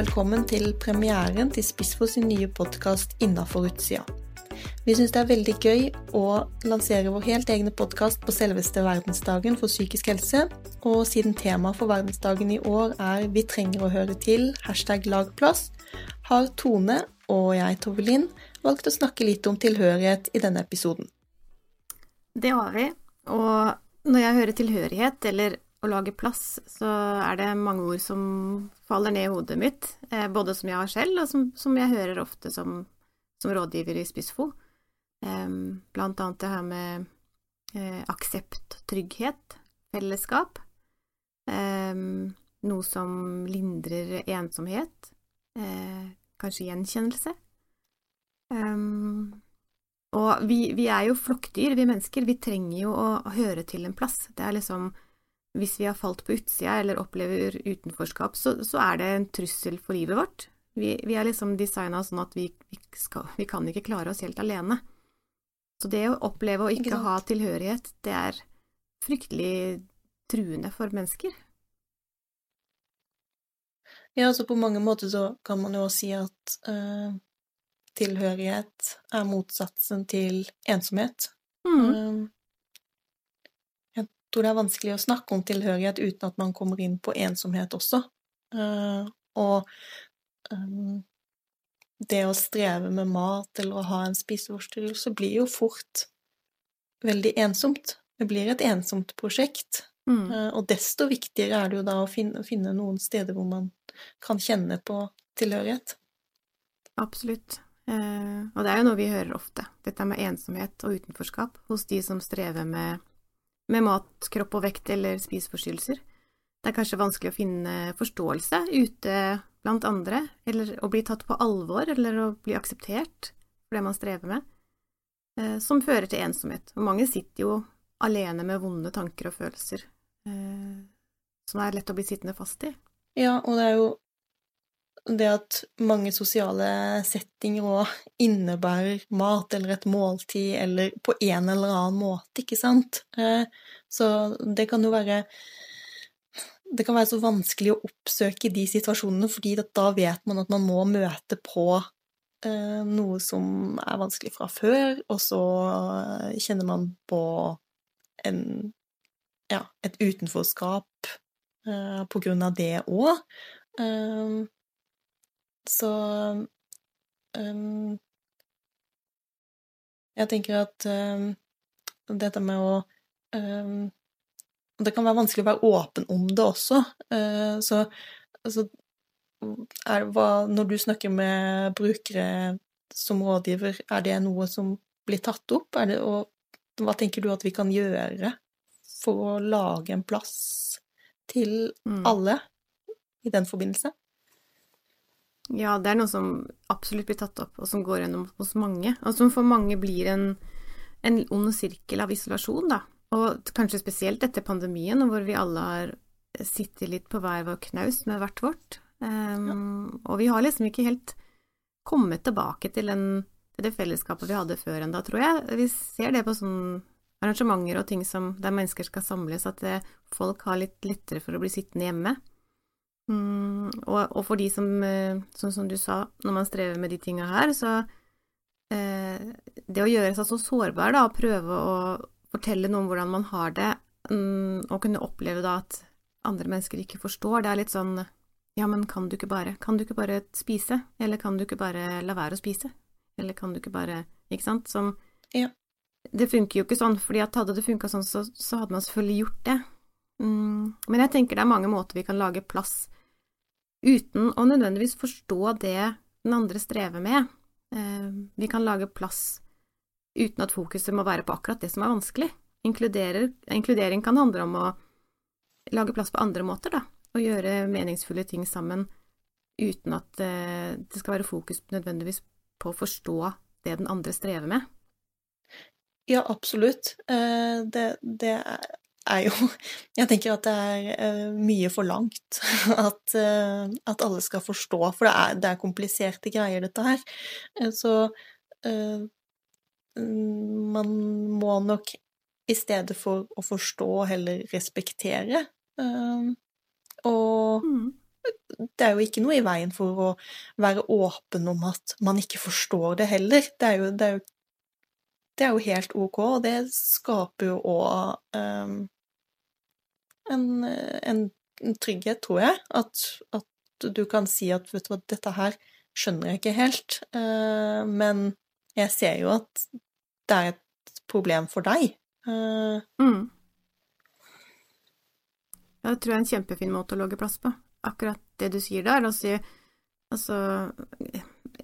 velkommen til premieren til Spissfo sin nye podkast Innafor utsida. Vi syns det er veldig gøy å lansere vår helt egne podkast på selveste verdensdagen for psykisk helse, og siden temaet for verdensdagen i år er 'Vi trenger å høre til', hashtag lagplass, har Tone og jeg, Tove Linn, valgt å snakke litt om tilhørighet i denne episoden. Det har vi, og når jeg hører tilhørighet, eller å lage plass, så er det mange ord som faller ned i hodet mitt, eh, både som jeg har selv, og som, som jeg hører ofte som som rådgiver i Spissfo. Blant annet det her med eh, aksept, trygghet, fellesskap. Noe som lindrer ensomhet. Eh, kanskje gjenkjennelse. Og vi, vi, er jo flokkdyr, vi mennesker. Vi trenger jo å høre til en plass. Det er liksom Hvis vi har falt på utsida eller opplever utenforskap, så, så er det en trussel for livet vårt. Vi, vi er liksom designa sånn at vi, vi, skal, vi, kan ikke klare oss helt alene. Så det å oppleve å ikke, ikke ha tilhørighet, det er fryktelig truende for mennesker. Ja, altså på mange måter så kan man jo si at uh, tilhørighet er motsatsen til ensomhet. Mm. Jeg tror det er vanskelig å snakke om tilhørighet uten at man kommer inn på ensomhet også. Uh, og um, det å streve med mat eller å ha en spiseforstyrrelse blir jo fort veldig ensomt. Det blir et ensomt prosjekt. Mm. Uh, og desto viktigere er det jo da å finne, finne, noen steder hvor man kan kjenne på tilhørighet. Absolutt. Uh, og det er jo noe vi hører ofte, dette med ensomhet og utenforskap hos de som strever med, med mat, kropp og vekt eller spiseforstyrrelser. Det er kanskje vanskelig å finne forståelse ute blant andre, eller å bli tatt på alvor, eller å bli akseptert for det man strever med, eh, som fører til ensomhet. Og mange sitter jo alene med vonde tanker og følelser, som det er lett å bli sittende fast i. Ja, og det er jo det at mange sosiale settinger òg innebærer mat eller et måltid eller på en eller annen måte, ikke sant? Eh, så det kan jo være det kan være så vanskelig å oppsøke de situasjonene, fordi da vet man at man må møte på eh, noe som er vanskelig fra før, og så kjenner man på en, ja, et utenforskap eh, på grunn av det òg. Så um, Jeg tenker at um, dette med å um, det kan være vanskelig å være åpen om det også. Uh, så altså, er, hva, når du snakker med brukere som rådgiver, er det noe som blir tatt opp? Det, og hva tenker du at vi kan gjøre for å lage en plass til mm. alle i den forbindelse? Ja, det er noe som absolutt blir tatt opp, og som går gjennom hos mange. Og som for mange blir en, en ond sirkel av isolasjon, da. Og kanskje spesielt etter pandemien, hvor vi alle har sittet litt på hver vår knaus med hvert vårt. Um, ja. Og vi har liksom ikke helt kommet tilbake til, den, til det fellesskapet vi hadde før ennå, tror jeg. Vi ser det på sånne arrangementer og ting som, der mennesker skal samles, at det, folk har litt lettere for å bli sittende hjemme. Um, og, og, for de som, eh, sånn som du sa, når man strever med de tinga her, så eh, Det å gjøre seg så sårbar, da, og prøve å fortelle noe om hvordan man har det, mm, og kunne oppleve da at andre mennesker ikke forstår. Det er litt sånn ja, men kan du ikke bare Kan du ikke bare spise? Eller kan du ikke bare la være å spise? Eller kan du ikke bare Ikke sant? Som ja. Det funker jo ikke sånn, fordi hadde det funka sånn, så, så, hadde man selvfølgelig gjort det. Mm, men jeg tenker det er mange måter vi kan lage plass uten å nødvendigvis forstå det den andre strever med. Eh, vi kan lage plass uten at fokuset må være på akkurat det som er vanskelig. Inkludering kan handle om å lage plass på andre måter, da, og gjøre meningsfulle ting sammen uten at eh, det skal være fokus nødvendigvis på å forstå det den andre strever med. Ja, absolutt. Eh, det, det er jo Jeg tenker at det er eh, mye forlangt at, at alle skal forstå, for det er, det er kompliserte greier, dette her. Så man må nok i stedet for å forstå heller respektere. Uh, og mm. det er jo ikke noe i veien for å være åpen om at man ikke forstår det heller. Det er jo, det er jo, det er jo helt ok, og det skaper jo òg um, en, en, trygghet, tror jeg. At, at, du kan si at vet du hva, dette her skjønner jeg ikke helt, uh, men jeg ser jo at det er et problem for deg. Uh, mm. Det tror jeg er en kjempefin måte å logge plass på. Akkurat det du sier der. Altså, altså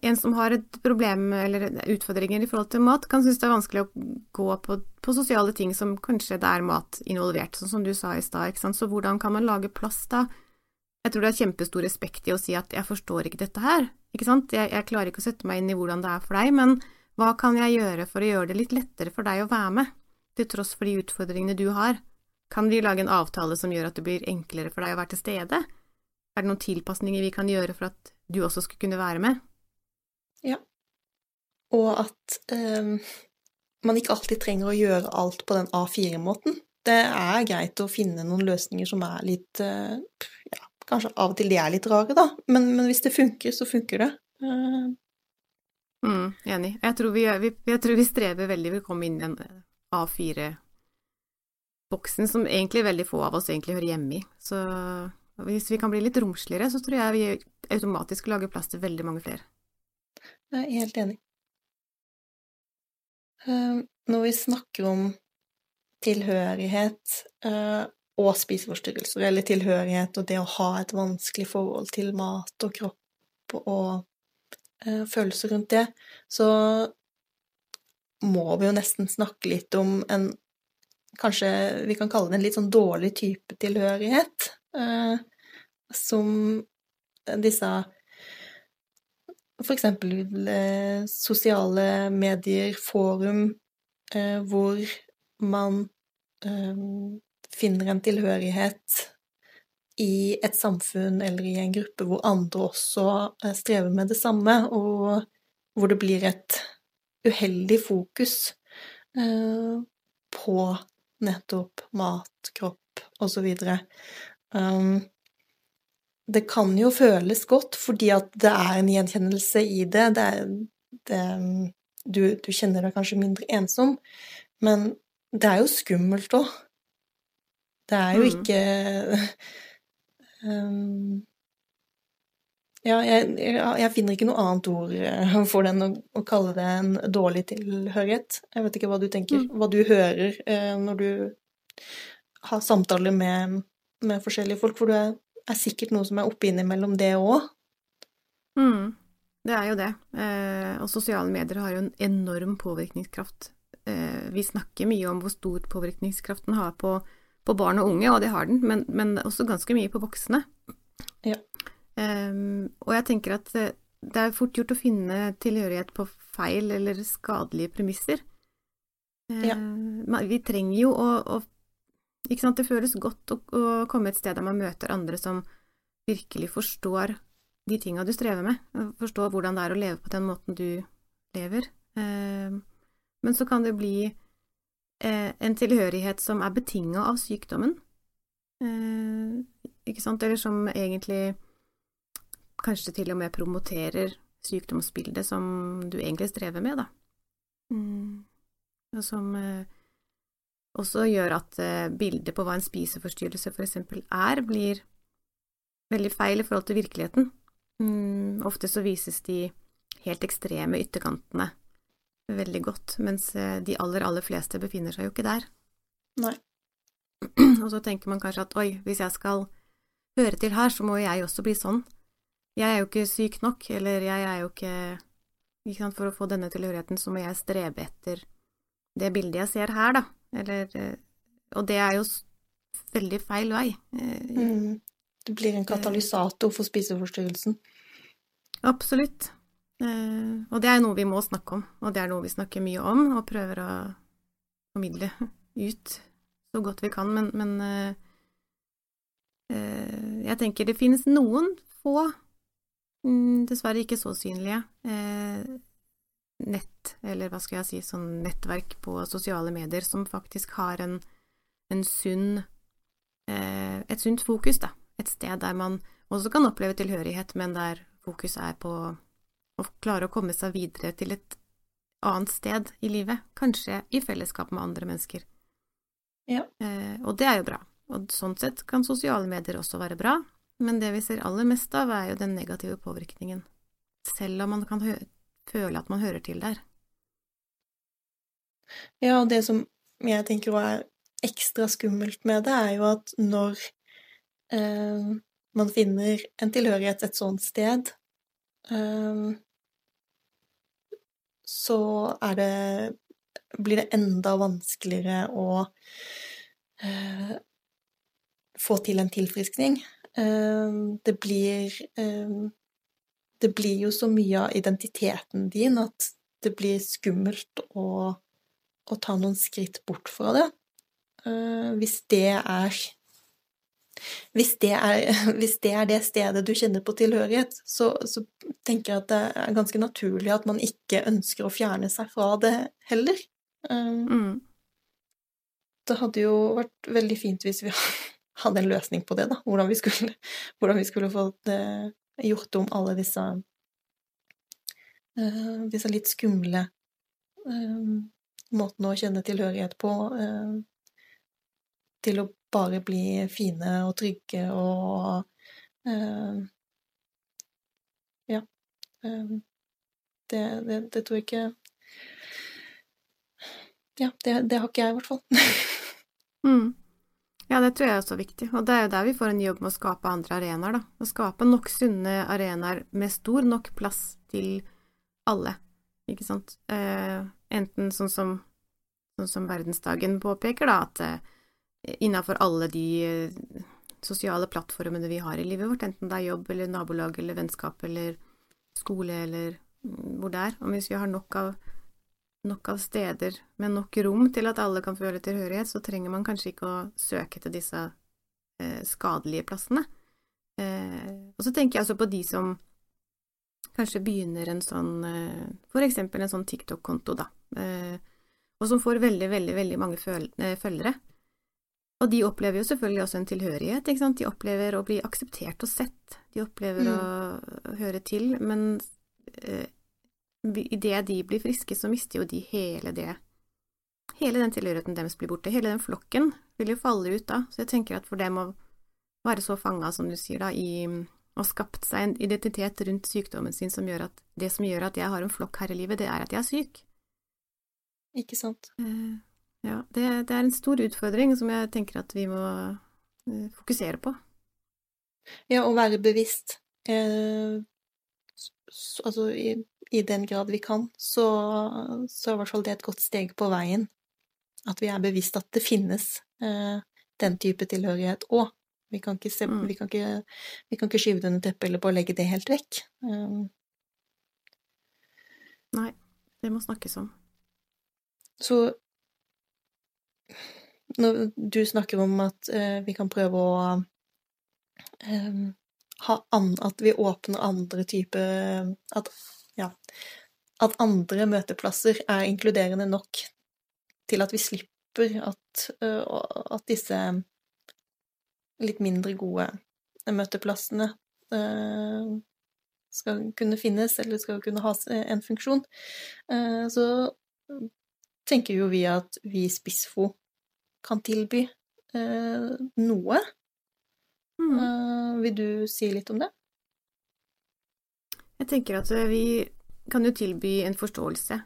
en som har et problem eller utfordringer i forhold til mat, kan synes det er vanskelig å gå på, på, sosiale ting som kanskje det er mat involvert, sånn som du sa i stad. Så hvordan kan man lage plass da? Jeg tror det er kjempestor respekt i å si at jeg forstår ikke dette her, ikke sant, jeg, jeg klarer ikke å sette meg inn i hvordan det er for deg, men hva kan jeg gjøre for å gjøre det litt lettere for deg å være med, til tross for de utfordringene du har? Kan vi lage en avtale som gjør at det blir enklere for deg å være til stede? Er det noen tilpasninger vi kan gjøre for at du også skal kunne være med? Ja. Og at eh, man ikke alltid trenger å gjøre alt på den A4-måten. Det er greit å finne noen løsninger som er litt eh, ja, Kanskje av og til de er litt rare, da, men, men hvis det funker, så funker det. Eh. mm, enig. Jeg tror vi, vi, jeg tror vi strever veldig ved å komme inn i den A4 boksen som egentlig veldig få av oss egentlig hører hjemme i. Så hvis vi kan bli litt romsligere, så tror jeg vi automatisk lager plass til veldig mange flere. Jeg er helt enig. Ehm, når vi snakker om tilhørighet eh, og spiseforstyrrelser, eller tilhørighet og det å ha et vanskelig forhold til mat og kropp og eh, følelser rundt det, så må vi jo nesten snakke litt om en kanskje vi kan kalle det en litt sånn dårlig type tilhørighet, eh, som disse eksempel eh, sosiale medier, forum, eh, hvor man eh, finner en tilhørighet i et samfunn eller i en gruppe hvor andre også eh, strever med det samme, og hvor det blir et uheldig fokus eh, på nettopp mat, kropp osv. Um, det kan jo føles godt fordi at det er en gjenkjennelse i det. det, er, det du, du, kjenner deg kanskje mindre ensom, men det er jo skummelt òg. Det er jo mm. ikke um, ja, jeg, jeg, finner ikke noe annet ord eh, for den å, å, kalle det en dårlig tilhørighet. Jeg vet ikke hva du tenker, mm. hva du hører eh, når du har samtaler med, med, forskjellige folk, for du er, er sikkert noe som er oppe innimellom det òg. Mm. Det er jo det. Eh, og sosiale medier har jo en enorm påvirkningskraft. Eh, vi snakker mye om hvor stor påvirkningskraft den har på, på barn og unge, og det har den, men, men også ganske mye på voksne. Ja. Eh, og jeg tenker at eh, det er fort gjort å finne tilhørighet på feil eller skadelige premisser. Ja. Uh, vi trenger jo å, å, Ikke sant, det føles godt å, å, komme et sted der man møter andre som virkelig forstår de tinga du strever med, forstår hvordan det er å leve på den måten du lever. Uh, men så kan det bli uh, en tilhørighet som er betinga av sykdommen, ikke sant, eller som egentlig kanskje til og med promoterer sykdomsbildet som du egentlig strever med, da. Mm. Og som eh, også gjør at eh, bildet på hva en spiseforstyrrelse for eksempel er, blir veldig feil i forhold til virkeligheten. Mm. Ofte så vises de helt ekstreme ytterkantene veldig godt, mens eh, de aller, aller fleste befinner seg jo ikke der. Nei. Og så tenker man kanskje at oi, hvis jeg skal høre til her, så må jeg også bli sånn jeg er jo ikke syk nok, eller jeg er jo ikke ikke sant, For å få denne tilhørigheten, så må jeg strebe etter det bildet jeg ser her, da. Eller eh, Og det er jo veldig feil vei. Eh, mm. Det blir en katalysator for spiseforstyrrelsen. Absolutt. Eh, og det er noe vi må snakke om, og det er noe vi snakker mye om, og prøver å formidle ut så godt vi kan, men, men jeg tenker det finnes noen få Mm, dessverre ikke så synlige. Nett, eller hva skal jeg si, sånn nettverk på sosiale medier som faktisk har en, en sunn eh, Et sunt fokus, da. Et sted der man også kan oppleve tilhørighet, men der fokus er på å klare å komme seg videre til et annet sted i livet, kanskje i fellesskap med andre mennesker. Ja. Eh, og det er jo bra. Og sånn sett kan sosiale medier også være bra, men det vi ser aller mest av, er jo den negative påvirkningen. Selv om man kan føle at man hører til der. Ja, og det som jeg tenker er ekstra skummelt med det, er jo at når eh, man finner en tilhørighet et sånt sted, eh, så er det blir det enda vanskeligere å eh, få til en tilfriskning. Eh, det blir eh, Det blir jo så mye av identiteten din at det blir skummelt å, å ta noen skritt bort fra det. Eh, hvis det er hvis det, er, hvis det, er, det stedet du kjenner på tilhørighet, så, så, tenker jeg at det er ganske naturlig at man ikke ønsker å fjerne seg fra det heller. Mm. Det hadde jo vært veldig fint hvis vi hadde en løsning på det, da. Hvordan vi skulle, hvordan vi skulle fått uh, gjort om alle disse uh, disse litt skumle uh, måtene å kjenne tilhørighet på, til å bare bli fine og trygge og Ja. Det, det, det tror jeg ikke ja, det, det, har ikke jeg, i hvert fall. mm. Ja, det tror jeg er også viktig, og det er jo der vi får en jobb med å skape andre arenaer, da. Å skape nok sunne arenaer med stor nok plass til alle, ikke sant. Eh, enten sånn som, sånn som Verdensdagen påpeker, da, at eh, innafor alle de eh, sosiale plattformene vi har i livet vårt, enten det er jobb eller nabolag eller vennskap eller skole eller mm, hvor det er, og hvis vi har nok av nok av steder med nok rom til at alle kan føle tilhørighet, så trenger man kanskje ikke å søke til disse eh, skadelige plassene. Eh, og så tenker jeg altså på de som kanskje begynner en sånn eh, For eksempel en sånn TikTok-konto, da, eh, og som får veldig, veldig, veldig mange eh, følgere. Og de opplever jo selvfølgelig også en tilhørighet, ikke sant. De opplever å bli akseptert og sett. De opplever mm. å høre til, men eh, idet de blir friske, så mister jo de hele det Hele den tilhørigheten deres blir borte. Hele den flokken vil jo falle ut da. Så jeg tenker at for dem å være så fanga, som du sier, da, i å skapt seg en identitet rundt sykdommen sin som gjør at det som gjør at jeg har en flokk her i livet, det er at jeg er syk. Ikke sant. Eh, ja, det, det, er en stor utfordring som jeg tenker at vi må eh, fokusere på. Ja, å være bevisst. Altså, i i den grad vi kan, så, så er i hvert fall det et godt steg på veien. At vi er bevisst at det finnes eh, den type tilhørighet òg. Vi, mm. vi, vi, kan ikke skyve det under teppet eller bare legge det helt vekk. Um, Nei, det må snakkes om. Så når du snakker om at uh, vi kan prøve å um, At vi åpner andre typer At ja, at andre møteplasser er inkluderende nok til at vi slipper at, at disse litt mindre gode møteplassene skal kunne finnes, eller skal kunne ha en funksjon. Så tenker jo vi at vi i Spissfo kan tilby noe. Mm. Vil du si litt om det? Jeg tenker at eh, vi kan jo tilby en forståelse,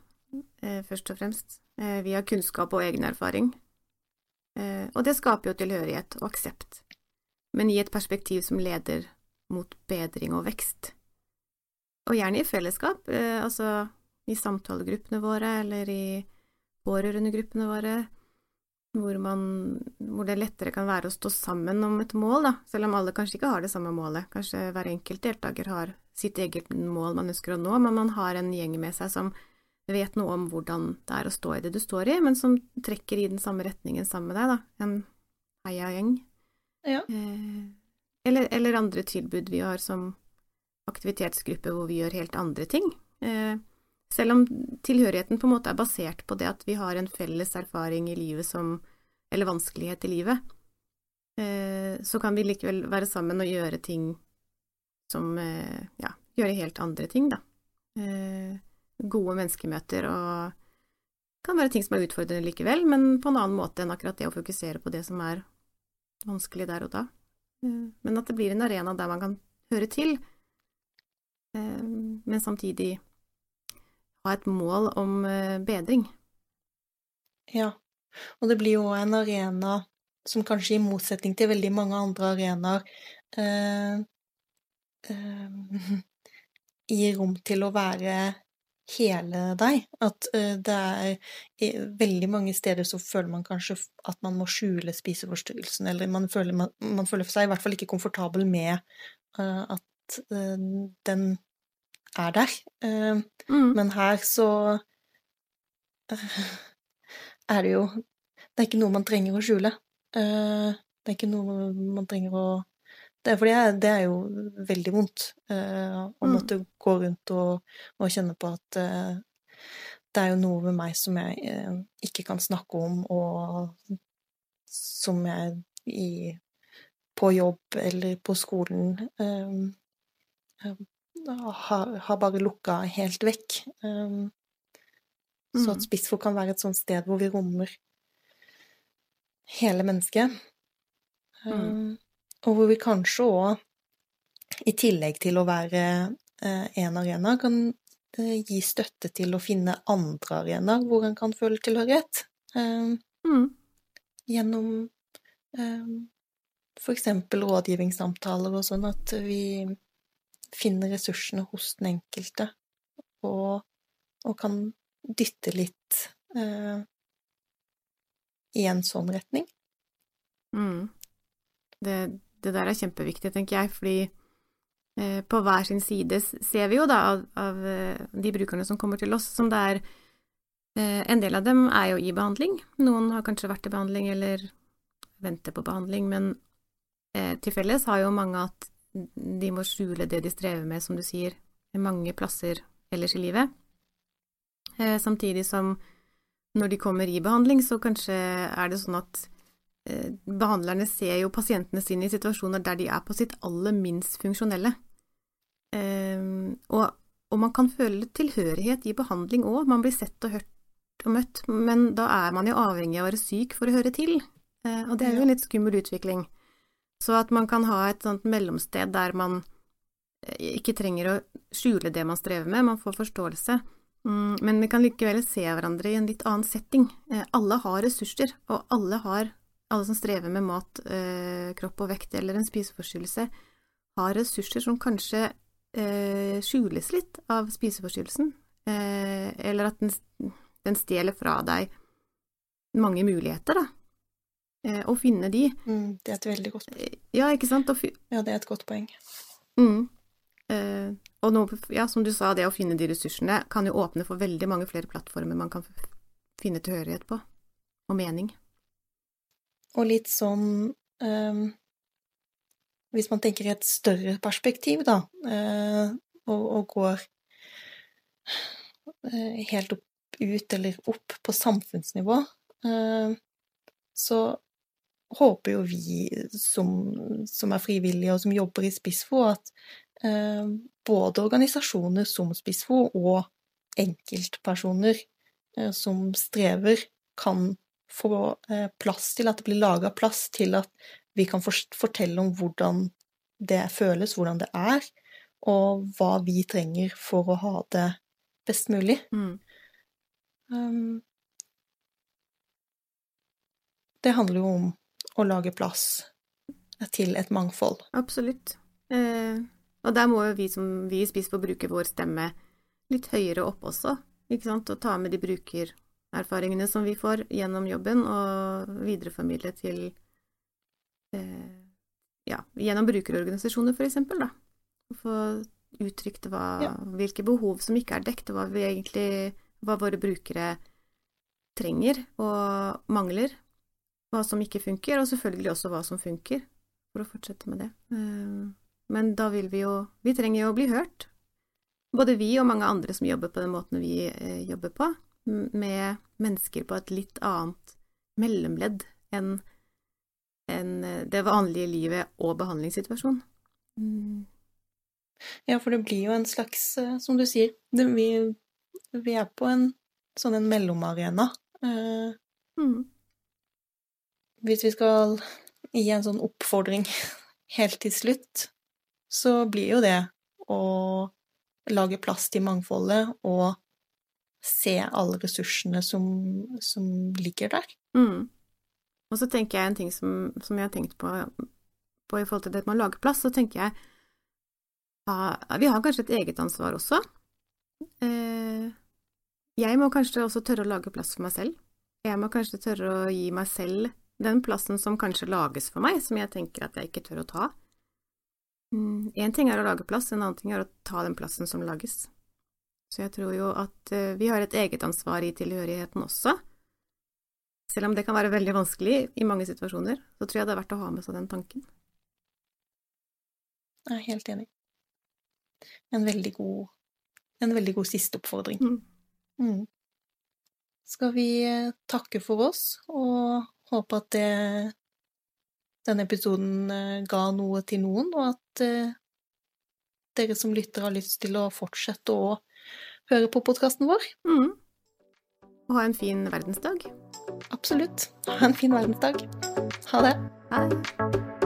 eh, først og fremst. Eh, vi har kunnskap og egen erfaring. Og det skaper jo tilhørighet og aksept, men i et perspektiv som leder mot bedring og vekst. Og gjerne i fellesskap, altså i samtalegruppene våre eller i pårørendegruppene våre, hvor, man, hvor, det lettere kan være å stå sammen om et mål, da, selv om alle kanskje ikke har det samme målet. Kanskje hver enkelt deltaker har sitt eget mål man ønsker å nå, men man har en gjeng med seg som vet noe om hvordan det er å stå i det du står i, men som trekker i den samme retningen sammen med deg, da. En heiagjeng. Ja. Eh, eller, eller, andre tilbud vi har som aktivitetsgruppe hvor vi gjør helt andre ting. Eh, selv om tilhørigheten på en måte er basert på det at vi har en felles erfaring i livet som Eller vanskelighet i livet, eh, så kan vi likevel være sammen og gjøre ting som eh, ja, gjør helt andre ting, da. Eh, gode menneskemøter og kan være ting som er utfordrende likevel, men på en annen måte enn akkurat det å fokusere på det som er vanskelig der og da. Men at det blir en arena der man kan høre til, men samtidig ha et mål om bedring. Ja, og det blir jo en arena som kanskje i motsetning til veldig mange andre arenaer eh, eh, gir rom til å være hele deg. At eh, det er veldig mange steder så føler man kanskje at man må skjule spiseforstyrrelsen, eller man føler, man, man føler seg i hvert fall ikke komfortabel med uh, at uh, den er der. Uh, mm. Men her så er det jo Det er ikke noe man trenger å skjule. Uh, det er ikke noe man trenger å det er fordi det er jo veldig vondt å mm. måtte gå rundt og, og kjenne på at det er jo noe ved meg som jeg ikke kan snakke om, og som jeg i, på jobb eller på skolen har, har, bare lukka helt vekk. Um, mm. Så at Spissfo kan være et sånt sted hvor vi rommer hele mennesket. Mm. Um, og hvor vi kanskje òg, i tillegg til å være uh, en arena, kan uh, gi støtte til å finne andre arenaer hvor en kan føle tilhørighet. Um, mm. Gjennom for eksempel rådgivningssamtaler og sånn, at vi finner ressursene hos den enkelte og, og kan dytte litt eh, i en sånn retning. Mm. Det, det, der er kjempeviktig, tenker jeg, fordi eh, på hver sin side ser vi jo da av, av, eh, de brukerne som kommer til oss, som det er eh, En del av dem er jo i behandling. Noen har kanskje vært i behandling eller venter på behandling, men eh, til felles har jo mange at de må skjule det de strever med, som du sier, mange plasser ellers i livet. Eh, samtidig som når de kommer i behandling, så kanskje er det sånn at eh, behandlerne ser jo pasientene sine i situasjoner der de er på sitt aller minst funksjonelle. Eh, og, og, man kan føle tilhørighet i behandling òg, man blir sett og hørt og møtt, men da er man jo avhengig av å være syk for å høre til, eh, og det er jo en litt skummel utvikling. Så at man kan ha et sånt mellomsted der man eh, ikke trenger å skjule det man strever med, man får forståelse. Mm, men vi kan likevel se hverandre i en litt annen setting. Eh, alle har ressurser, og alle har, alle som strever med mat, eh, kropp og vekt eller en spiseforstyrrelse, har ressurser som kanskje skjules litt av spiseforstyrrelsen, eller at den, den stjeler fra deg mange muligheter, da. Å finne de. Mm, det er et veldig godt poeng. Ja, ikke sant? ja, det er et godt poeng. Mm. Og nå, ja, som du sa, det å finne de ressursene kan jo åpne for veldig mange flere plattformer man kan finne tilhørighet på, og mening. Og litt sånn eh, Hvis man tenker i et større perspektiv, da, eh, og, og, går uh, helt opp, ut eller opp på samfunnsnivå, så håper jo vi som, som, er frivillige og som jobber i Spissfo, at Eh, både organisasjoner som Spissfo og enkeltpersoner eh, som strever, kan få eh, plass til at det blir laga plass til at vi kan fortelle om hvordan det føles, hvordan det er, og hva vi trenger for å ha det best mulig. Mm. Um, det handler jo om å lage plass til et mangfold. Absolutt. Eh, og der må jo vi som vi i Spiss få bruke vår stemme litt høyere opp også, ikke sant, og ta med de brukererfaringene som vi får gjennom jobben, og videreformidle til eh, ja, gjennom brukerorganisasjoner, for eksempel, da. Få uttrykt hva, ja. hvilke behov som ikke er dekt, hva vi egentlig hva våre brukere trenger og mangler, hva som ikke funker, og selvfølgelig også hva som funker, for å fortsette med det. Uh, men da vil vi jo Vi trenger jo å bli hørt. Både vi og mange andre som jobber på den måten vi eh, jobber på, med mennesker på et litt annet mellomledd enn en det vanlige livet og behandlingssituasjonen. Mm. Ja, for det blir jo en slags, eh, som du sier, det, vi, vi er på en sånn en mellomarena. Eh, Mm. Hvis vi skal gi en sånn oppfordring helt til slutt, så blir jo det å lage plass til mangfoldet og se alle ressursene som, som ligger der. Mm. Og så tenker jeg en ting som, som jeg har tenkt på, på i forhold til det med å lage plass, så tenker jeg vi har kanskje et eget ansvar også. Eh, jeg må kanskje også tørre å lage plass for meg selv. Jeg må kanskje tørre å gi meg selv den plassen som kanskje lages for meg, som jeg tenker at jeg ikke tør å ta. Én mm, ting er å lage plass, en annen ting er å ta den plassen som lages. Så jeg tror jo at eh, vi har et eget ansvar i tilhørigheten også. Selv om det kan være veldig vanskelig i mange situasjoner, så tror jeg det er verdt å ha med seg den tanken. Jeg er helt enig. En veldig god, en veldig god siste oppfordring. Mm. Mm. Skal vi eh, takke for oss og håpe at det, denne episoden eh, ga noe til noen, og at eh, dere som lytter har lyst til å fortsette å høre på podkasten vår? Mm. Og ha en fin verdensdag. Absolutt. Ha en fin verdensdag. Ha det. Ha det.